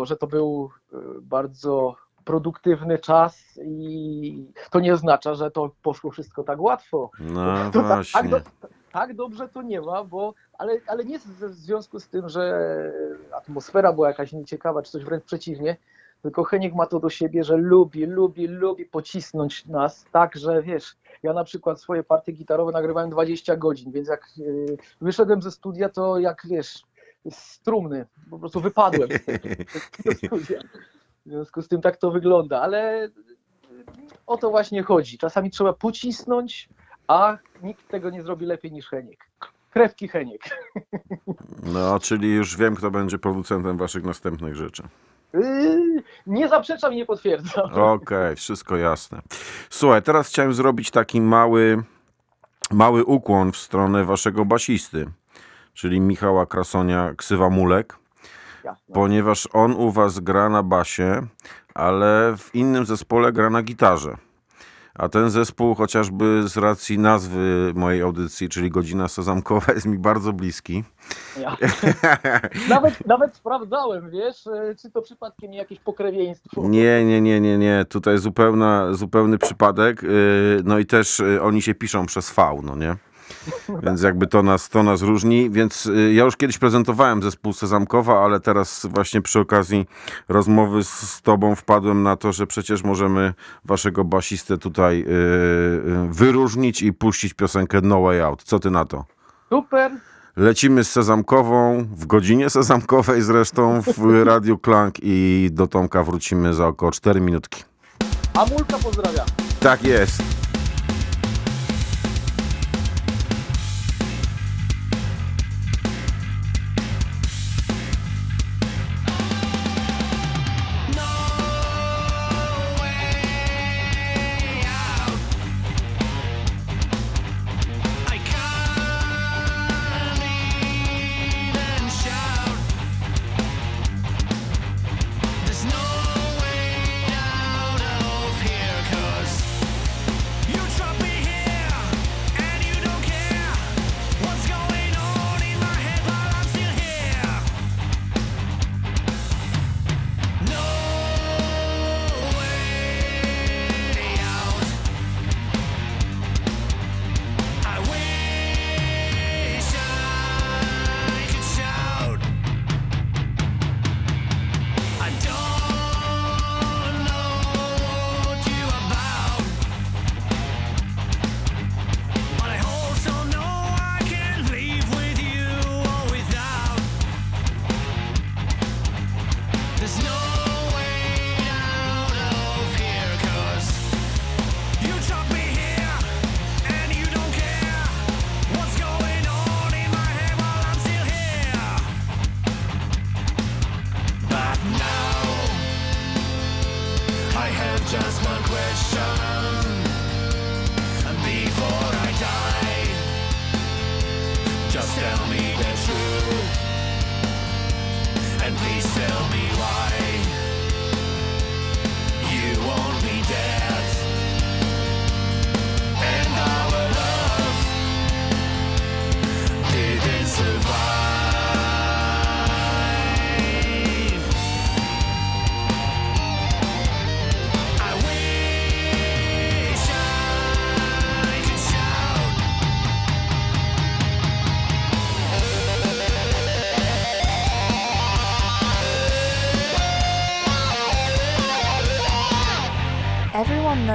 o, że to był y, bardzo produktywny czas i to nie oznacza, że to poszło wszystko tak łatwo. No To tak, tak, właśnie. do, tak dobrze to nie ma, bo, ale, ale nie w związku z tym, że atmosfera była jakaś nieciekawa, czy coś wręcz przeciwnie, tylko Heniek ma to do siebie, że lubi, lubi, lubi pocisnąć nas tak, że wiesz, ja na przykład swoje partie gitarowe nagrywałem 20 godzin, więc jak y, wyszedłem ze studia, to jak wiesz, z trumny, po prostu wypadłem. W związku z tym tak to wygląda, ale o to właśnie chodzi. Czasami trzeba pocisnąć, a nikt tego nie zrobi lepiej niż Heniek. Krewki Heniek. No, czyli już wiem, kto będzie producentem waszych następnych rzeczy. Yy, Nie zaprzeczam i nie potwierdzam. Okej, wszystko jasne. Słuchaj, teraz chciałem zrobić taki mały, mały ukłon w stronę waszego basisty. Czyli Michała Krasonia, ksywa Mulek, Jasne. ponieważ on u was gra na basie, ale w innym zespole gra na gitarze. A ten zespół, chociażby z racji nazwy mojej audycji, czyli Godzina Sezamkowa, jest mi bardzo bliski. Ja. nawet, nawet sprawdzałem, wiesz, e, czy to przypadkiem nie jakieś pokrewieństwo. Nie, nie, nie, nie, nie. Tutaj zupełna, zupełny przypadek. Yy, No i też yy, oni się piszą przez V, no nie? Więc jakby to nas, to nas różni. Więc yy, ja już kiedyś prezentowałem zespół Sezamkowa, ale teraz właśnie przy okazji rozmowy z, tobą wpadłem na to, że przecież możemy waszego basistę tutaj yy, yy, wyróżnić i puścić piosenkę No Way Out. Co ty na to? Super. Lecimy z Sezamkową, w godzinie Sezamkowej zresztą w Radiu Klank i do Tomka wrócimy za około 4 minutki. A Mulka pozdrawia. Tak jest.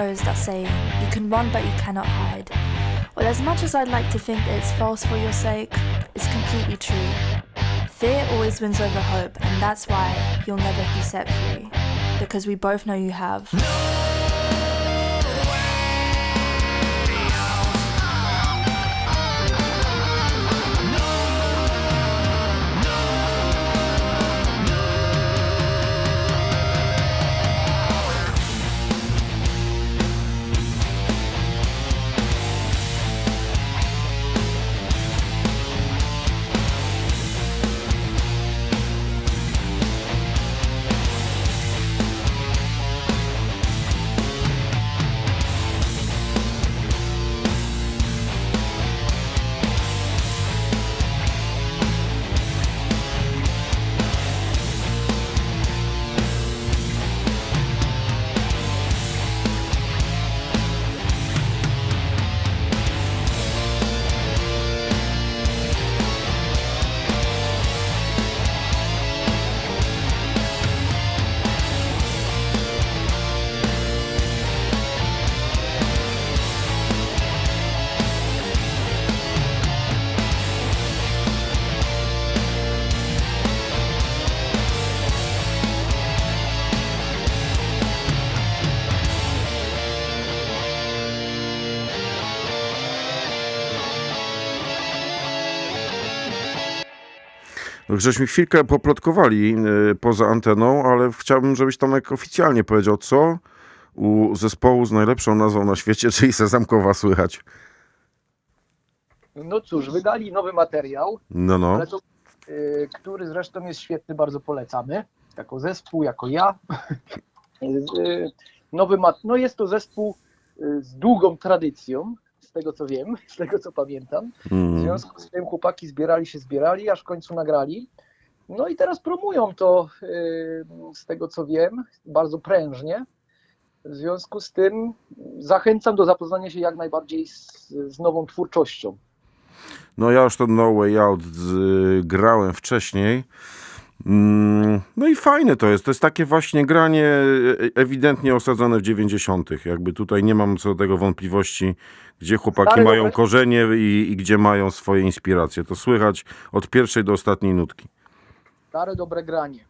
That saying, you can run but you cannot hide. Well, as much as I'd like to think it's false for your sake, it's completely true. Fear always wins over hope, and that's why you'll never be set free. Because we both know you have. No, Żeśmy chwilkę poplotkowali y, poza anteną, ale chciałbym, żebyś Tomek oficjalnie powiedział, co u zespołu z najlepszą nazwą na świecie, czyli Sezamkowa słychać. No cóż, wydali nowy materiał, No, no. to, y, który zresztą jest świetny, bardzo polecamy. Jako zespół, jako ja. Y, nowy mat- no jest to zespół z długą tradycją, z tego co wiem, z tego co pamiętam. W Mm. związku z tym chłopaki zbierali się, zbierali, aż w końcu nagrali. No i teraz promują to, y, z tego co wiem, bardzo prężnie. W związku z tym zachęcam do zapoznania się jak najbardziej z, z nową twórczością. No ja już to No Way Out z, grałem wcześniej. Mm, No i fajne to jest. To jest takie właśnie granie e, ewidentnie osadzone w 90. Jakby tutaj nie mam co do tego wątpliwości, gdzie chłopaki Stary mają korzenie i, i gdzie mają swoje inspiracje. To słychać od pierwszej do ostatniej nutki. Stare, dobre granie.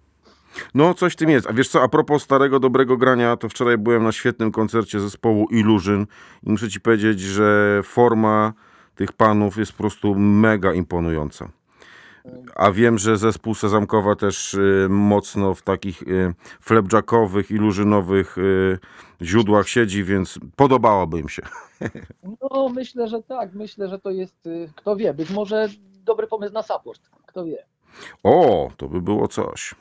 No, coś w tym jest. A wiesz co, a propos starego, dobrego grania, to wczoraj byłem na świetnym koncercie zespołu Illusion i muszę ci powiedzieć, że forma tych panów jest po prostu mega imponująca. A wiem, że zespół Sezamkowa też y, mocno w takich y, flapjackowych, illusionowych y, źródłach siedzi, więc podobałoby im się. No myślę, że tak. Myślę, że to jest, kto wie, być może dobry pomysł na support. Kto wie. O, to by było coś.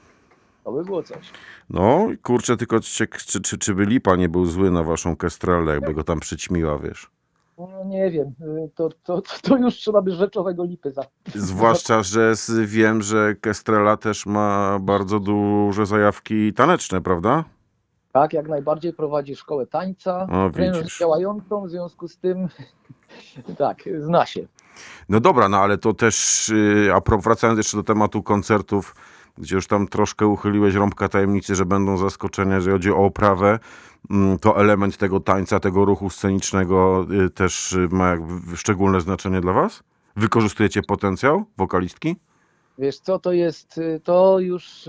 To by było coś. No, kurczę, tylko czy, czy, czy, czy by Lipa nie był zły na waszą kestrelę, jakby go tam przyćmiła, wiesz? No nie wiem, y, to, to, to już trzeba by rzeczowego lipy za. Zwłaszcza, że wiem, że Kestrela też ma bardzo duże zajawki taneczne, prawda? Tak, jak najbardziej prowadzi szkołę tańca, O, widzisz. działającą, w związku z tym tak, zna się. No dobra, no ale to też, yy, a wracając jeszcze do tematu koncertów, gdzie już tam troszkę uchyliłeś rąbka tajemnicy, że będą zaskoczenia, jeżeli chodzi o oprawę, to element tego tańca, tego ruchu scenicznego y, też y, ma jakby szczególne znaczenie dla was? Wykorzystujecie potencjał wokalistki? Wiesz co, to jest, y, to już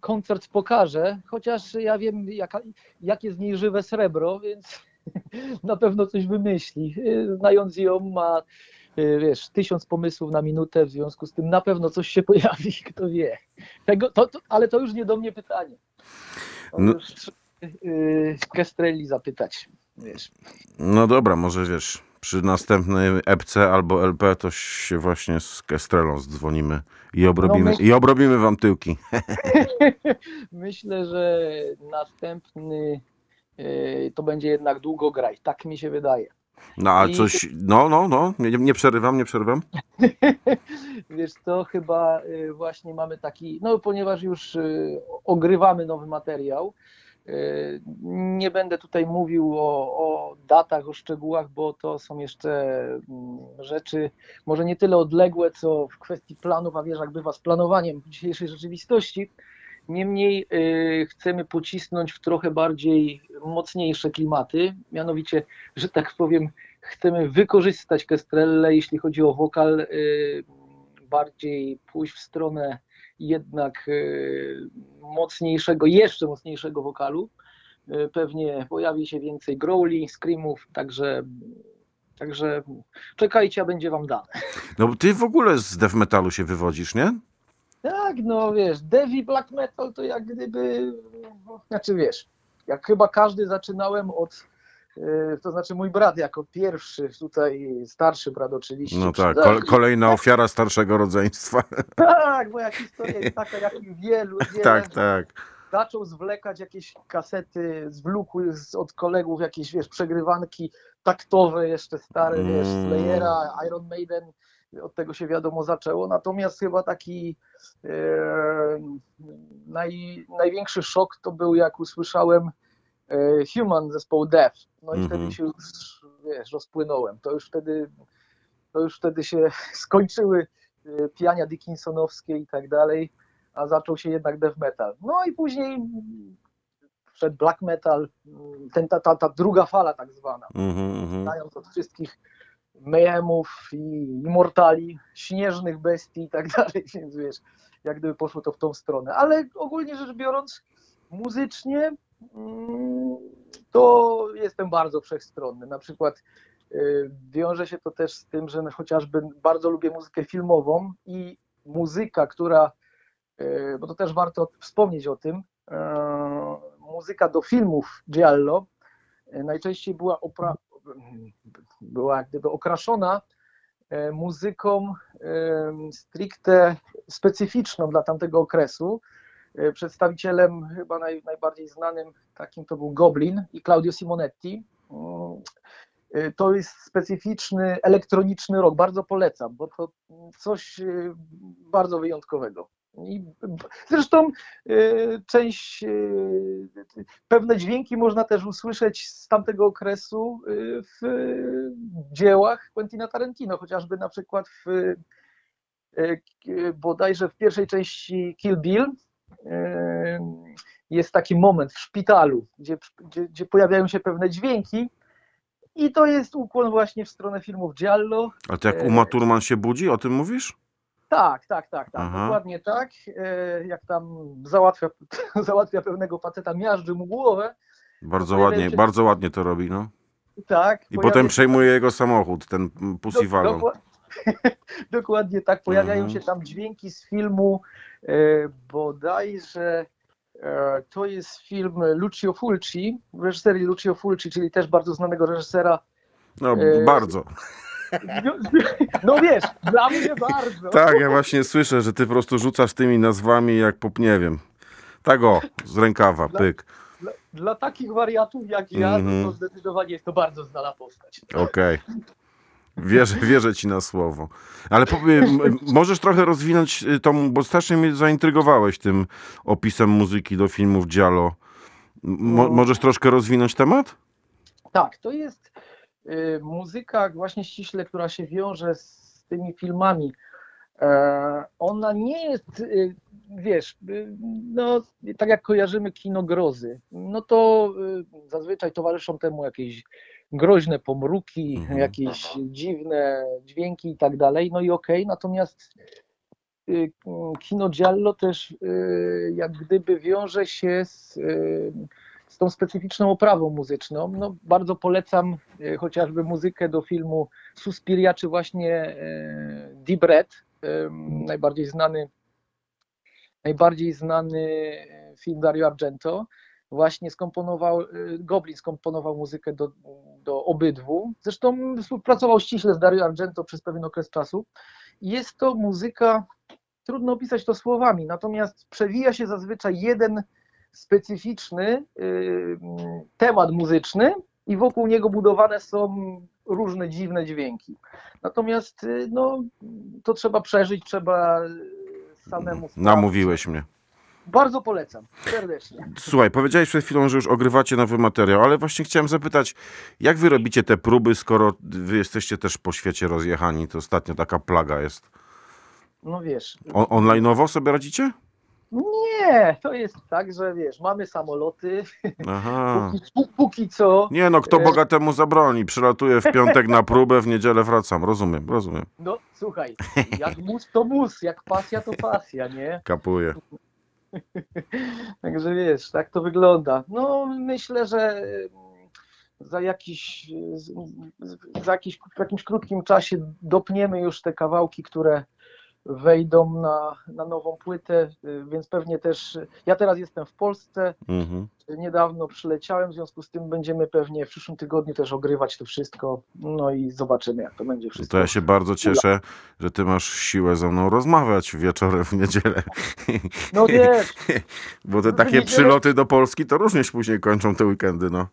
koncert pokaże, chociaż ja wiem jaka, jakie z niej żywe srebro, więc na pewno coś wymyśli. Znając ją ma, wiesz, tysiąc pomysłów na minutę, w związku z tym na pewno coś się pojawi, kto wie. Tego, to, to, ale to już nie do mnie pytanie. No. już y, Kestreli zapytać, wiesz. No dobra, może wiesz, przy następnej epce albo LP to się właśnie z Kestrelą zdzwonimy i obrobimy, No my- i obrobimy wam tyłki. Myślę, że następny y, to będzie jednak długo grać. Tak mi się wydaje. No a I- coś, no, no, no, nie, nie przerywam, nie przerywam. Wiesz co, chyba y, właśnie mamy taki, no ponieważ już ogrywamy nowy materiał, nie będę tutaj mówił o, o datach, o szczegółach, bo to są jeszcze mm, rzeczy może nie tyle odległe, co w kwestii planów, a wiesz jak bywa z planowaniem dzisiejszej rzeczywistości. Niemniej y, chcemy pocisnąć w trochę bardziej mocniejsze klimaty, mianowicie, że tak powiem, chcemy wykorzystać Kestrelle, jeśli chodzi o wokal, y, bardziej pójść w stronę jednak y, mocniejszego, jeszcze mocniejszego wokalu. Y, Pewnie pojawi się więcej growli, screamów, także, także czekajcie, a będzie wam dane. No bo ty w ogóle z death metalu się wywodzisz, nie? Tak, no wiesz, Devi Black Metal to jak gdyby, znaczy wiesz, jak chyba każdy zaczynałem od, to znaczy mój brat jako pierwszy, tutaj starszy brat oczywiście. No tak, kol, kolejna ofiara starszego rodzeństwa. Tak, moja historia jest taka jak i wielu, wiele. tak, tak. Zaczął zwlekać jakieś kasety, zwlókł z, od kolegów jakieś, wiesz, przegrywanki taktowe jeszcze stare, wiesz, Mm. Slayera, Iron Maiden, od tego się wiadomo zaczęło, natomiast chyba taki e, naj, największy szok to był jak usłyszałem e, Human zespołu Death, no i Mhm. wtedy się już, wiesz, rozpłynąłem, to już wtedy to już wtedy się skończyły e, piania Dickinsonowskie i tak dalej, a zaczął się jednak death metal. No i później wszedł black metal, ten, ta, ta, ta druga fala tak zwana, Mhm, mhm. znając od wszystkich Mayhemów i Immortali, śnieżnych bestii i tak dalej, więc wiesz, jak gdyby poszło to w tą stronę. Ale ogólnie rzecz biorąc, muzycznie to jestem bardzo wszechstronny. Na przykład y, wiąże się to też z tym, że chociażby bardzo lubię muzykę filmową i muzyka, która, y, bo to też warto wspomnieć o tym, y, muzyka do filmów Giallo najczęściej była, opra- była gdyby okraszona muzyką stricte specyficzną dla tamtego okresu. E, Przedstawicielem chyba naj, najbardziej znanym takim to był Goblin i Claudio Simonetti. Mm, e, To jest specyficzny elektroniczny rock, bardzo polecam, bo to coś e, bardzo wyjątkowego. I zresztą część, pewne dźwięki można też usłyszeć z tamtego okresu w dziełach Quentina Tarantino, chociażby na przykład w bodajże w pierwszej części Kill Bill jest taki moment w szpitalu, gdzie, gdzie, gdzie pojawiają się pewne dźwięki i to jest ukłon właśnie w stronę filmów Giallo. A to jak E, Uma Thurman się budzi, o tym mówisz? Tak, tak, tak, tak, Aha. dokładnie tak. E, Jak tam załatwia, załatwia pewnego faceta, miażdży mu głowę, Bardzo ładnie, się- bardzo ładnie to robi, no. tak. I potem przejmuje jego samochód, ten Pussy Do- Wagon. Dokła- Dokładnie tak. Pojawiają Mhm. się tam dźwięki z filmu e, bodajże e, to jest film Lucio Fulci, reżyserii Lucio Fulci, czyli też bardzo znanego reżysera. No, e, bardzo. No wiesz, dla mnie bardzo. Tak, ja właśnie słyszę, że ty po prostu rzucasz tymi nazwami jak pop, nie wiem. Tak o, z rękawa, Dla- pyk. Dla, dla takich wariatów jak ja, Mhm. no to zdecydowanie jest to bardzo znana postać. Okej. Wierzę, wierzę ci na słowo. Ale m- możesz trochę rozwinąć y, tą, bo strasznie mnie zaintrygowałeś tym opisem muzyki do filmów Giallo. Mo, No. możesz troszkę rozwinąć temat? Tak, to jest y, muzyka właśnie ściśle, która się wiąże z tymi filmami. E, ona nie jest, y, wiesz, y, no tak jak kojarzymy kino grozy, no to zazwyczaj towarzyszą temu jakieś groźne pomruki, Mhm. jakieś dziwne dźwięki i tak dalej, no i okej, natomiast y, kino giallo też y, jak gdyby wiąże się z, y, z tą specyficzną oprawą muzyczną. No, bardzo polecam chociażby muzykę do filmu Suspiria, czy właśnie Deep Red, najbardziej znany najbardziej znany film Dario Argento. Właśnie skomponował, y, Goblin skomponował muzykę do, do obydwu. Zresztą współpracował ściśle z Dario Argento przez pewien okres czasu. Jest to muzyka, trudno opisać to słowami, natomiast przewija się zazwyczaj jeden specyficzny y, temat muzyczny i wokół niego budowane są różne dziwne dźwięki. Natomiast y, no, to trzeba przeżyć, trzeba samemu. sprawdzić. Namówiłeś mnie. Bardzo polecam, serdecznie. Słuchaj, powiedziałeś przed chwilą, że już ogrywacie nowy materiał, ale właśnie chciałem zapytać, jak wy robicie te próby, skoro wy jesteście też po świecie rozjechani? To ostatnio taka plaga jest. No wiesz, O, online'owo sobie radzicie? nie, to jest tak, że wiesz, mamy samoloty, Aha. póki, póki co, Nie no, kto E- bogatemu zabroni? Przylatuję w piątek na próbę, w niedzielę wracam. Rozumiem, rozumiem. no słuchaj, jak mus to mus, jak pasja to pasja, nie? Kapuję. Także wiesz, tak to wygląda. No myślę, że za jakiś, za jakiś, w jakimś krótkim czasie dopniemy już te kawałki, które wejdą na, na nową płytę, y, więc pewnie też, ja teraz jestem w Polsce, Mhm. niedawno przyleciałem, w związku z tym będziemy pewnie w przyszłym tygodniu też ogrywać to wszystko, no i zobaczymy jak to będzie wszystko. To ja się bardzo cieszę, że ty masz siłę ze mną rozmawiać wieczorem w niedzielę. No wiesz, Bo te takie niedzielę- przyloty do Polski to różnie się później kończą te weekendy, no.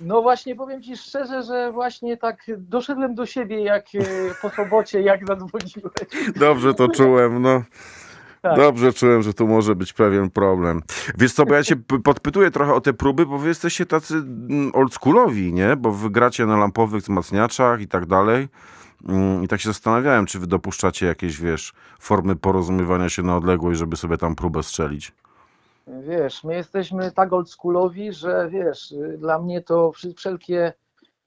No właśnie powiem Ci szczerze, że właśnie tak doszedłem do siebie jak e, po sobocie, jak zadzwoniłeś. Dobrze to czułem, no. Tak. Dobrze czułem, że tu może być pewien problem. Wiesz co, bo ja cię podpytuję trochę o te próby, bo wy jesteście tacy mm, oldschoolowi, nie? Bo wy gracie na lampowych wzmacniaczach i tak dalej. Mm, I tak się zastanawiałem, czy wy dopuszczacie jakieś, wiesz, formy porozumiewania się na odległość, żeby sobie tam próbę strzelić. Wiesz, my jesteśmy tak oldschoolowi, że wiesz, dla mnie to wszelkie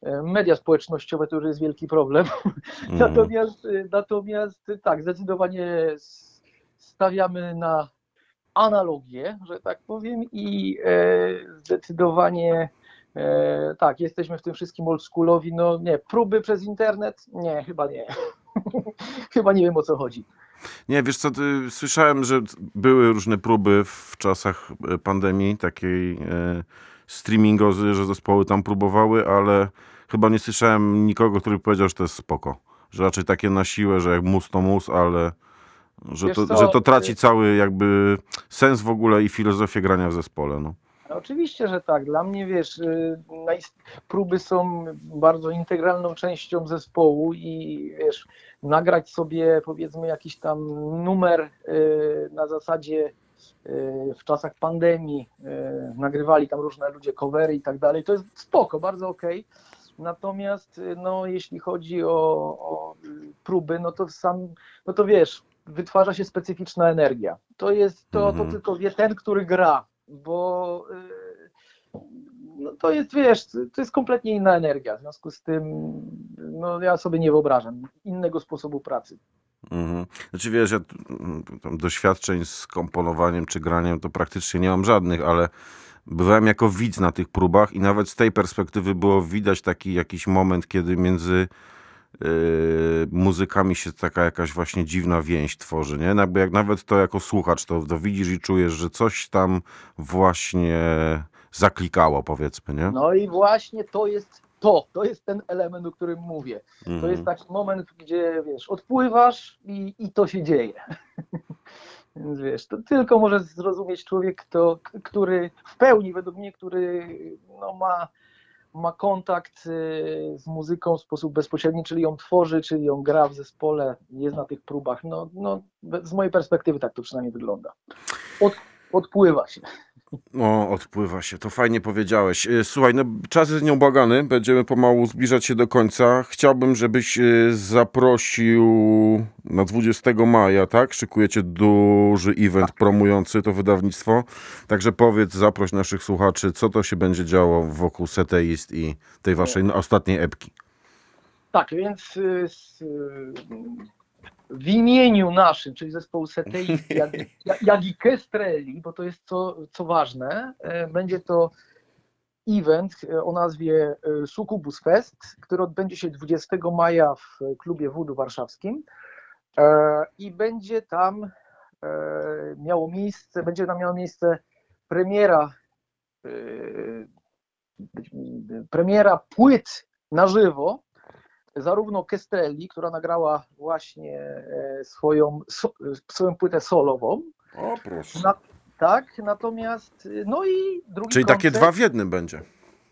e, media społecznościowe to już jest wielki problem. Mhm. Natomiast, y, natomiast y, tak, zdecydowanie stawiamy na analogię, że tak powiem, i e, zdecydowanie e, tak, jesteśmy w tym wszystkim oldschoolowi. No nie, próby przez internet? Nie, chyba nie. chyba nie wiem o co chodzi. Nie, wiesz co, ty, słyszałem, że były różne próby w czasach e, pandemii, takiej e, streamingowej, że zespoły tam próbowały, ale chyba nie słyszałem nikogo, który powiedział, że to jest spoko. Że raczej takie na siłę, że jak mus to mus, ale że to, że to traci y- cały jakby sens w ogóle i filozofię grania w zespole. No. No, Oczywiście, że tak. Dla mnie, wiesz, y, próby są bardzo integralną częścią zespołu i wiesz, nagrać sobie powiedzmy jakiś tam numer y, na zasadzie y, w czasach pandemii y, nagrywali tam różne ludzie covery i tak dalej, to jest spoko, bardzo okej. Natomiast y, no, jeśli chodzi o, o próby, no to sam, no to wiesz, wytwarza się specyficzna energia. To jest to, to Mhm. tylko wie ten, który gra, bo no to jest, wiesz, to jest kompletnie inna energia. W związku z tym, no ja sobie nie wyobrażam innego sposobu pracy. Mhm. Znaczy wiesz, ja doświadczeń z komponowaniem czy graniem to praktycznie nie mam żadnych, ale bywałem jako widz na tych próbach i nawet z tej perspektywy było widać taki jakiś moment, kiedy między yy, muzykami się taka jakaś właśnie dziwna więź tworzy, nie? Jakby jak nawet to jako słuchacz to, to widzisz i czujesz, że coś tam właśnie zaklikało powiedzmy, nie? No i właśnie to jest to, to jest ten element, o którym mówię. To Mhm. jest taki moment, gdzie wiesz, odpływasz i, i to się dzieje. Więc wiesz, to tylko może zrozumieć człowiek, kto, który w pełni, według mnie, który no, ma, ma kontakt y, z muzyką w sposób bezpośredni, czyli ją tworzy, czyli ją gra w zespole, jest na tych próbach. No, no, z mojej perspektywy tak to przynajmniej wygląda. Od, odpływa się. O, odpływa się, to fajnie powiedziałeś. E, Słuchaj, no czas jest nieubłagany, będziemy pomału zbliżać się do końca. Chciałbym, żebyś e, zaprosił na 20 maja, tak? Szykujecie duży event promujący to wydawnictwo. Także powiedz, zaproś naszych słuchaczy, co to się będzie działo wokół Seteist i tej waszej no, ostatniej epki. Tak, więc y, y, w imieniu naszym, czyli zespołu Setei, jak, jak, i Kestreli, bo to jest co, co ważne, e, będzie to event e, o nazwie e, Sukubus Fest, który odbędzie się 20 maja w klubie Wódu Warszawskim i będzie tam miało miejsce, będzie tam miała miejsce premiera premiera płyt na żywo zarówno Kestrelli, która nagrała właśnie e, swoją, so, swoją płetę solową, O, proszę. na, tak, natomiast, y, no i drugi Czyli takie koncert, dwa w jednym będzie.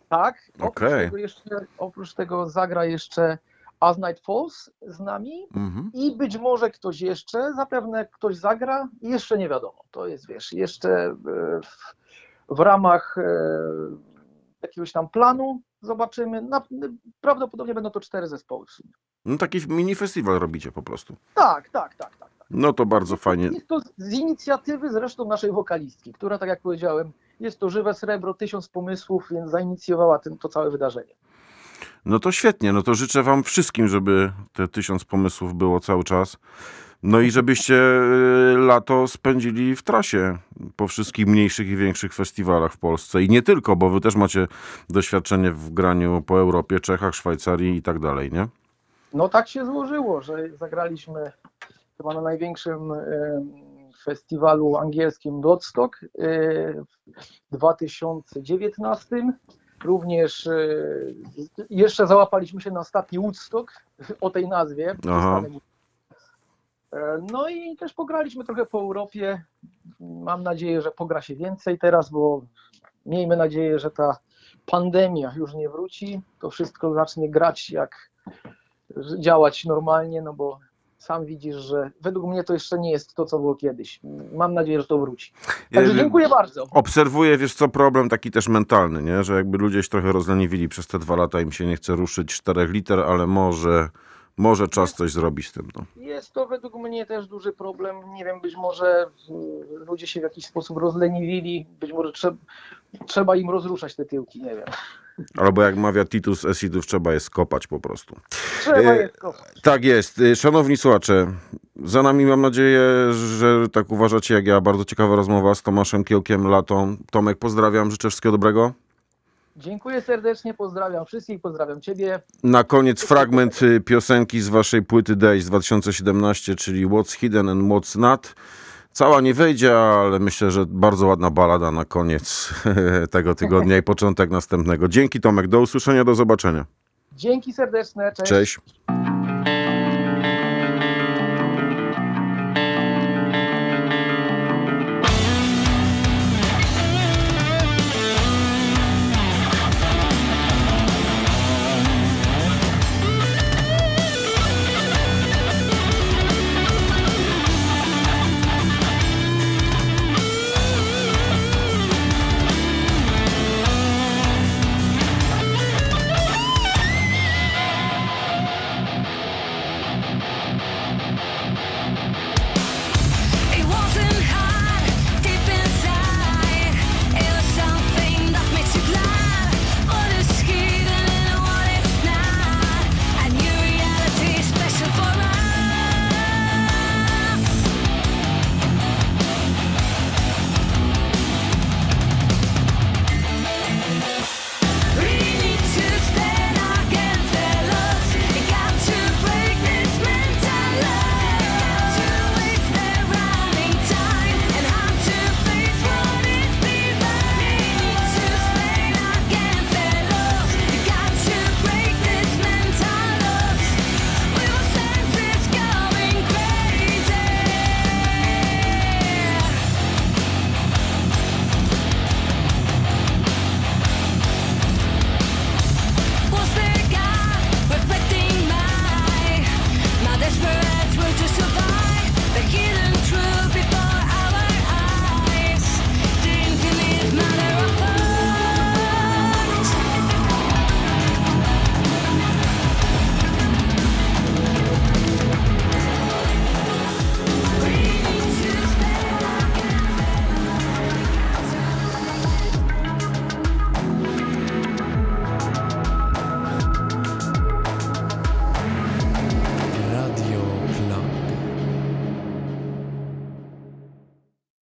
Tak, oprócz, Okej. tego jeszcze, oprócz tego zagra jeszcze As Night Falls z nami Mhm. i być może ktoś jeszcze, zapewne ktoś zagra, jeszcze nie wiadomo. To jest, wiesz, jeszcze e, w, w ramach e, jakiegoś tam planu zobaczymy. Na, prawdopodobnie będą to cztery zespoły w sumie. No taki mini festiwal robicie po prostu. Tak, tak, tak, tak. tak. No to bardzo fajnie. Jest to z inicjatywy zresztą naszej wokalistki, która, tak jak powiedziałem, jest to żywe srebro, tysiąc pomysłów, więc zainicjowała tym, to całe wydarzenie. No to świetnie, no to życzę wam wszystkim, żeby te tysiąc pomysłów było cały czas. No i żebyście y, lato spędzili w trasie po wszystkich mniejszych i większych festiwalach w Polsce. I nie tylko, bo wy też macie doświadczenie w graniu po Europie, Czechach, Szwajcarii i tak dalej, nie? No tak się złożyło, że zagraliśmy chyba na największym em, festiwalu angielskim Woodstock e, w 2019. Również e, jeszcze załapaliśmy się na ostatni Woodstock o tej nazwie. Aha. E, No i też pograliśmy trochę po Europie. Mam nadzieję, że pogra się więcej teraz, bo miejmy nadzieję, że ta pandemia już nie wróci. To wszystko zacznie grać jak działać normalnie, no bo sam widzisz, że według mnie to jeszcze nie jest to, co było kiedyś. Mam nadzieję, że to wróci. Także dziękuję bardzo. Obserwuję, wiesz co, problem taki też mentalny, nie? Że jakby ludzie się trochę rozleniwili przez te dwa lata, im się nie chce ruszyć czterech liter, ale może, może czas coś zrobić z tym, no. Jest to według mnie też duży problem. Nie wiem, być może y, ludzie się w jakiś sposób rozleniwili, być może trzeba, trzeba im rozruszać te tyłki, nie wiem. Albo jak mawia Titus Esidów, trzeba je skopać po prostu. Trzeba E, je skopać. Tak jest. Y, Szanowni słuchacze, za nami mam nadzieję, że tak uważacie jak ja. Bardzo ciekawa rozmowa z Tomaszem Kiełkiem Latą. Tomek, pozdrawiam, życzę wszystkiego dobrego. Dziękuję serdecznie, pozdrawiam wszystkich, pozdrawiam Ciebie. Na koniec fragment y, piosenki z waszej płyty Days z 2017, czyli What's Hidden and What's Not. Cała nie wejdzie, ale myślę, że bardzo ładna balada na koniec tego tygodnia i początek następnego. Dzięki Tomek, do usłyszenia, do zobaczenia. Dzięki serdeczne, Cześć.